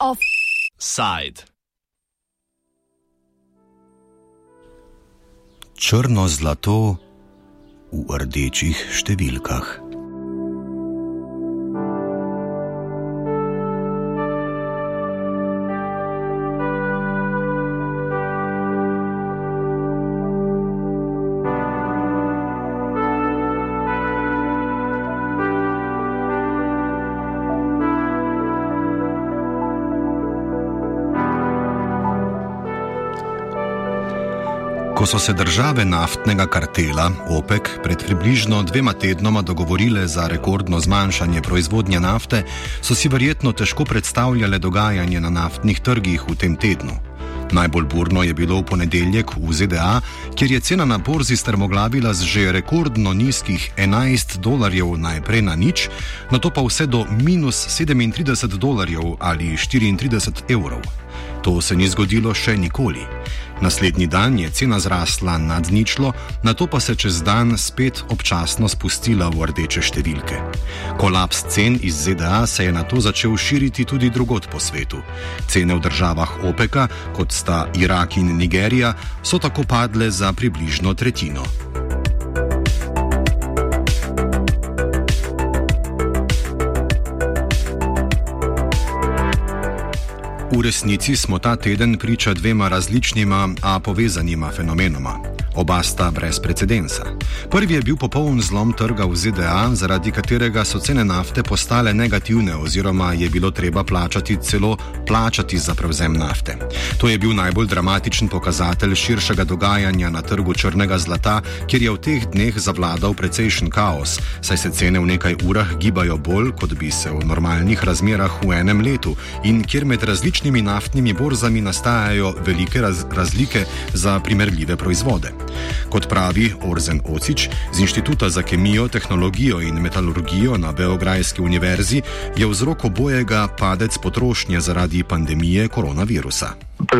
Offside. Črno zlato v rdečih številkah. Ko so se države naftnega kartela OPEC pred približno dvema tednoma dogovorile za rekordno zmanjšanje proizvodnje nafte, so si verjetno težko predstavljale dogajanje na naftnih trgih v tem tednu. Najbolj burno je bilo v ponedeljek v ZDA, kjer je cena na borzi strmoglavila z že rekordno nizkih 11 dolarjev najprej na nič, na to pa vse do minus 37 dolarjev ali 34 evrov. To se ni zgodilo še nikoli. Naslednji dan je cena zrasla nad ničlo, na to pa se čez dan spet občasno spustila v rdeče številke. Kolaps cen iz ZDA se je na to začel širiti tudi drugot po svetu. Cene v državah OPEC-a, kot sta Irak in Nigerija, so tako padle za približno tretjino. V resnici smo ta teden priča dvema različnima, a povezanima fenomenoma. Oba sta brez precedensa. Prvi je bil popoln zlom trga v ZDA, zaradi katerega so cene nafte postale negativne, oziroma je bilo treba plačati celo plačati za prevzem nafte. To je bil najbolj dramatičen pokazatelj širšega dogajanja na trgu črnega zlata, kjer je v teh dneh zavladal precejšen kaos, saj se cene v nekaj urah gibajo bolj, kot bi se v normalnih razmerah v enem letu, in kjer med različnimi naftnimi borzami nastajajo velike raz razlike za primerljive proizvode. Kot pravi Orzen Ocič z Inštituta za kemijo, tehnologijo in metalurgijo na Beograjski univerzi, je vzrok obojega padec potrošnje zaradi pandemije koronavirusa.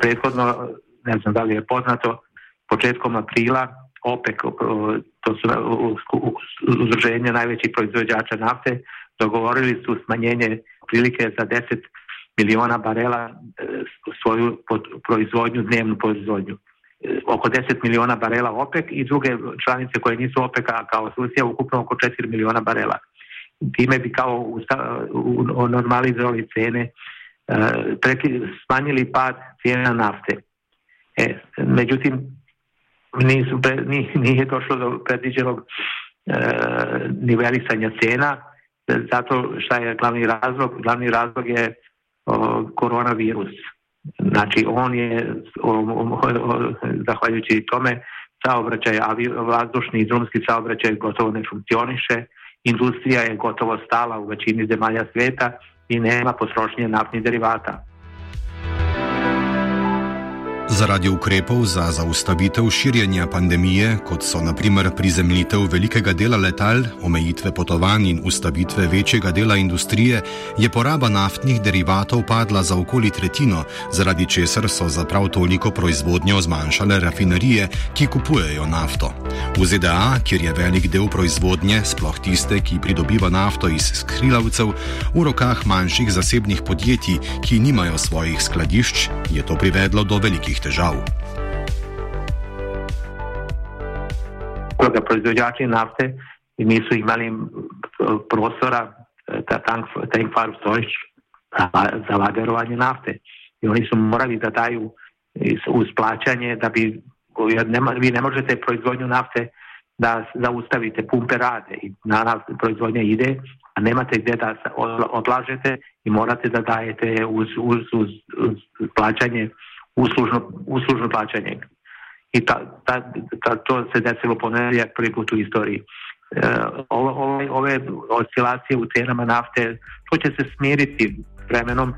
Predhodno, ne znam da li je poznato, početkom aprila OPEC, to su udruženje najvećih proizvođača nafte, dogovorili su smanjenje prilike za 10 miliona barela svoju proizvodnju, dnevnu proizvodnju oko 10 miliona barela OPEC i druge članice koje nisu OPEC kao Rusija ukupno oko 4 miliona barela. Time bi kao normalizovali cene, smanjili pad cijena nafte. E, međutim, nisu, nije došlo do predviđenog e, nivelisanja cena, zato što je glavni razlog, glavni razlog je koronavirus. Znači on je zahvaljujući tome saobraćaj, vazdušni i drumski saobraćaj gotovo ne funkcioniše, industrija je gotovo stala u većini zemalja svijeta i nema potrošnje naftnih derivata. Zaradi ukrepov za zaustavitev širjenja pandemije, kot so naprimer prizemljitev velikega dela letal, omejitve potovanj in ustavitve večjega dela industrije, je poraba naftnih derivatov padla za okoli tretjino, zaradi česar so za prav toliko proizvodnjo zmanjšale rafinerije, ki kupujejo nafto. V ZDA, kjer je velik del proizvodnje, sploh tiste, ki pridobiva nafto iz skrilavcev, v rokah manjših zasebnih podjetij, ki nimajo svojih skladišč, je to privedlo do velikih težav. Da proizvođači nafte nisu imali prostora da tank, tank farm stojiš za lagerovanje nafte. I oni su morali da daju uz plaćanje da bi nema, vi ne možete proizvodnju nafte da zaustavite, pumpe rade i naravno proizvodnja ide, a nemate gdje da odlažete i morate da dajete uz, uz, uz, uz plaćanje uslužno, uslužno plaćanje. I ta, ta, ta, to se desilo ponedjeljak prvi put u istoriji. E, ove, ove oscilacije u cenama nafte, to će se smiriti vremenom.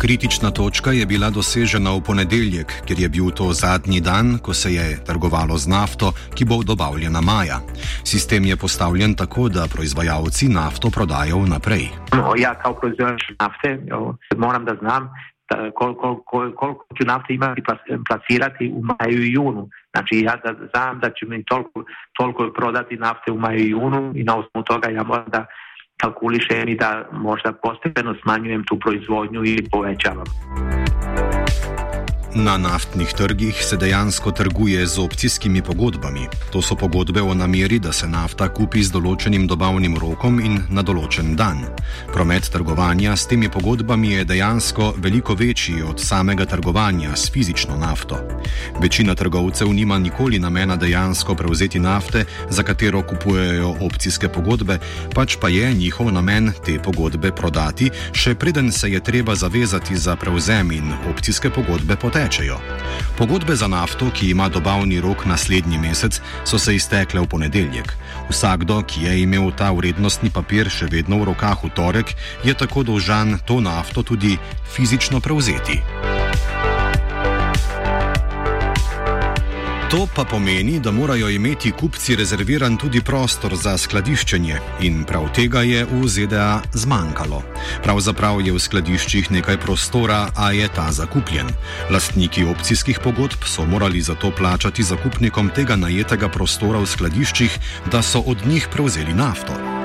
Kritična točka je bila dosežena v ponedeljek, ker je bil to zadnji dan, ko se je trgovalo z nafto, ki bo dobavljena maja. Sistem je postavljen tako, da proizvajalci nafto prodajo naprej. No, ja, kao proizvođač nafte, jo, moram da znam koliko, koliko ću nafte imati plasirati u maju i junu. Znači ja da znam da će mi toliko, toliko prodati nafte u maju i junu i na osnovu toga ja moram da kalkulišem i da možda postepeno smanjujem tu proizvodnju i povećavam. Na naftnih trgih se dejansko trguje z opcijskimi pogodbami. To so pogodbe o nameri, da se nafta kupi z določenim dobavnim rokom in na določen dan. Promet trgovanja s temi pogodbami je dejansko veliko večji od samega trgovanja s fizično nafto. Večina trgovcev nima nikoli namena dejansko prevzeti nafte, za katero kupujejo opcijske pogodbe, pač pa je njihov namen te pogodbe prodati, še preden se je treba zavezati za prevzem in opcijske pogodbe poteči tečejo. Pogodbe za nafto, ki ima dobavni rok naslednji mesec, so se iztekle v ponedeljek. Vsakdo, ki je imel ta vrednostni papir še vedno v rokah v torek, je tako dolžan to nafto tudi fizično prevzeti. To pa pomeni, da morajo imeti kupci rezerviran tudi prostor za skladiščenje in prav tega je v ZDA zmanjkalo. Pravzaprav je v skladiščih nekaj prostora, a je ta zakupljen. Lastniki opcijskih pogodb so morali zato plačati zakupnikom tega najetega prostora v skladiščih, da so od njih prevzeli nafto.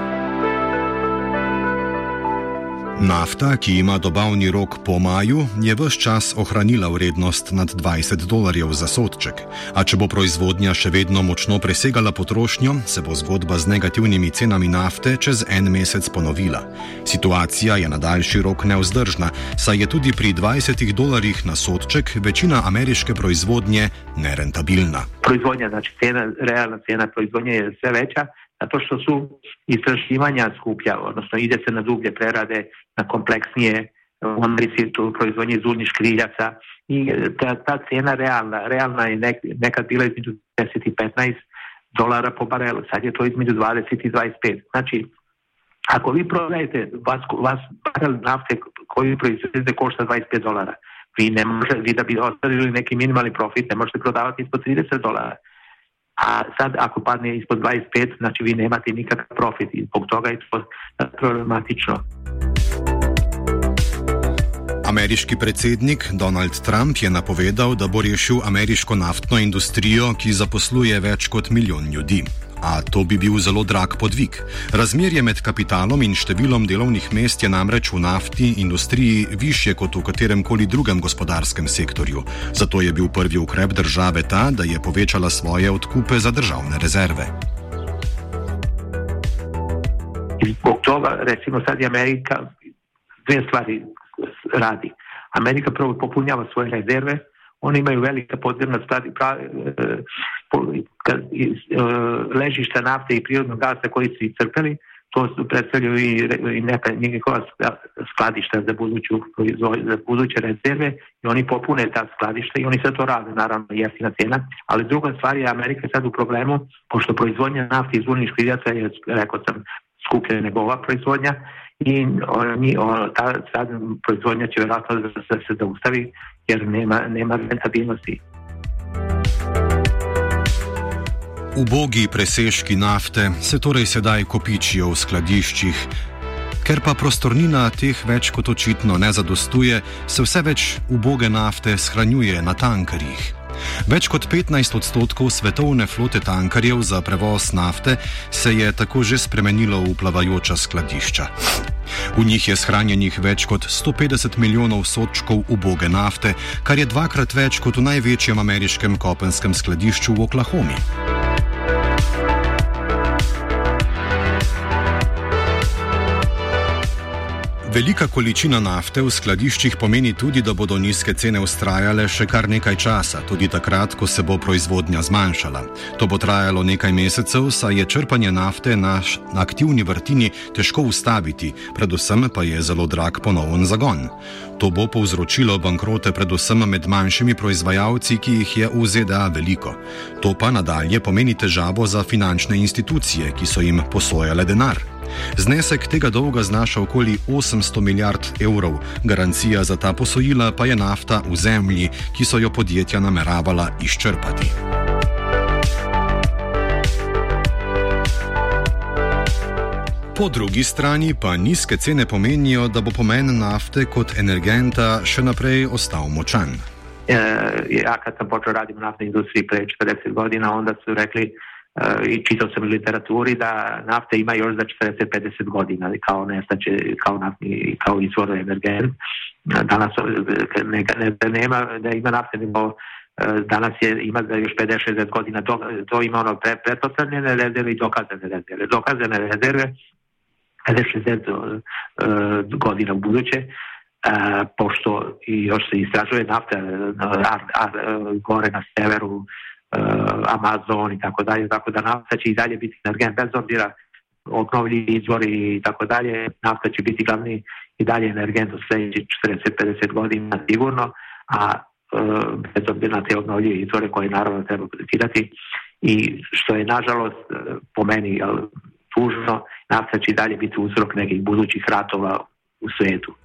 Nafta, ki ima dobavni rok po maju, je vse čas ohranila vrednost nad 20 dolarjev za sodček. A če bo proizvodnja še vedno močno presegala potrošnjo, se bo zgodba z negativnimi cenami nafte čez en mesec ponovila. Situacija je na daljši rok neuzdržna, saj je tudi pri 20 dolarjih na sodček večina ameriške proizvodnje nerentabilna. Proizvodnja, znači cena, realna cena proizvodnje je vse večja. Zato što su istraživanja skuplja, odnosno ide se na dublje prerade, na kompleksnije u Americi tu proizvodnje zudnih škriljaca i ta, ta cena realna, realna je nek, nekad bila između 10 i 15 dolara po barelu, sad je to između 20 i 25. Znači, ako vi prodajete vas, vas barel nafte koju proizvodite košta 25 dolara, vi ne možete, vi da bi ostavili neki minimalni profit, ne možete prodavati ispod 30 dolara. A sad ako padne ispod 25, znači vi nemate nikakav profit i zbog toga je to problematično. Ameriški predsednik Donald Trump je napovedal, da bo rešil ameriško naftno industrijo, ki zaposluje več kot milijon ljudi. A to bi bil zelo drag podvig. Razmerje med kapitalom in številom delovnih mest je namreč v nafti industriji više kot v katerem koli drugem gospodarskem sektorju. Zato je bil prvi ukrep države ta, da je povečala svoje odkupe za državne rezerve. Zbog toga, recimo, sad je Amerika dve stvari radi. Amerika prvo popunjava svoje rezerve, oni imaju velike podzemne stvari, pravi, E, ležišta nafte i prirodnog gasa koji su iscrpeli, to su predstavljaju i, neka njihova skladišta za, buduću, za buduće rezerve i oni popune ta skladišta i oni sve to rade, naravno jeftina cena, ali druga stvar je Amerika sad u problemu, pošto proizvodnja nafte iz uljnih škriljaca je, rekao sam, skuplja nego ova proizvodnja i oni, ta sad proizvodnja će vjerojatno da se, se zaustavi jer nema, nema rentabilnosti. Ubogi presežki nafte se torej sedaj kopičijo v skladiščih. Ker pa prostornina teh več kot očitno ne zadostuje, se vse več uboge nafte shranjuje na tankarjih. Več kot 15 odstotkov svetovne flote tankarjev za prevoz nafte se je tako že spremenilo v plavajoča skladišča. V njih je shranjenih več kot 150 milijonov sočkov uboge nafte, kar je dvakrat več kot v največjem ameriškem kopenskem skladišču v Oklahomi. Velika količina nafte v skladiščih pomeni tudi, da bodo nizke cene ustrajale še kar nekaj časa, tudi takrat, ko se bo proizvodnja zmanjšala. To bo trajalo nekaj mesecev, saj je črpanje nafte na aktivni vrtini težko ustaviti, predvsem pa je zelo drag ponoven zagon. To bo povzročilo bankrote predvsem med manjšimi proizvajalci, ki jih je v ZDA veliko. To pa nadalje pomeni težavo za finančne institucije, ki so jim posojale denar. Znesek tega dolga znaša okoli 800 milijard evrov, garancija za ta posojila pa je nafta v zemlji, ki so jo podjetja nameravala izčrpati. Po drugi strani pa nizke cene pomenijo, da bo pomen nafte kot energenta še naprej ostal močan. Ja, kad sam počeo raditi u naftnoj industriji pre 40 godina, onda su rekli uh, i čitao sam u literaturi da nafta ima još za 40-50 godina kao nestaće, kao naftni, kao izvor energent. Danas ne, ne, nema da ima nafte, nego danas je, ima da još 50-60 godina, to, to ima ono pre, pretpostavljene rezerve i dokazane rezerve. Dokazane rezerve 50-60 uh, godina u buduće, E, pošto još se istražuje nafta a, a, gore na severu, Amazon i tako dalje, tako da nafta će i dalje biti energent bez obzira obnovljivi izvori i tako dalje, nafta će biti glavni i dalje energent u sljedećih 40-50 godina sigurno, a e, bez obzira na te obnovljive izvore koje naravno treba kodificirati i što je nažalost po meni tužno, nafta će i dalje biti uzrok nekih budućih ratova u svijetu.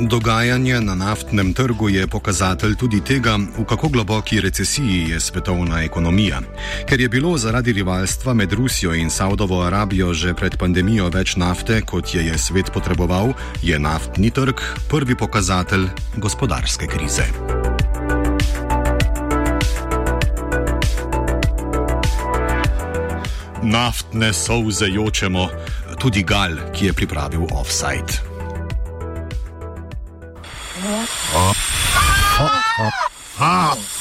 Dogajanje na naftnem trgu je pokazatelj tudi tega, v kako globoki recesiji je svetovna ekonomija. Ker je bilo zaradi rivalstva med Rusijo in Saudovo Arabijo že pred pandemijo več nafte, kot je, je svet potreboval, je naftni trg prvi pokazatelj gospodarske krize. Naftne solze jočemo, tudi Gal, ki je pripravil offside. heart.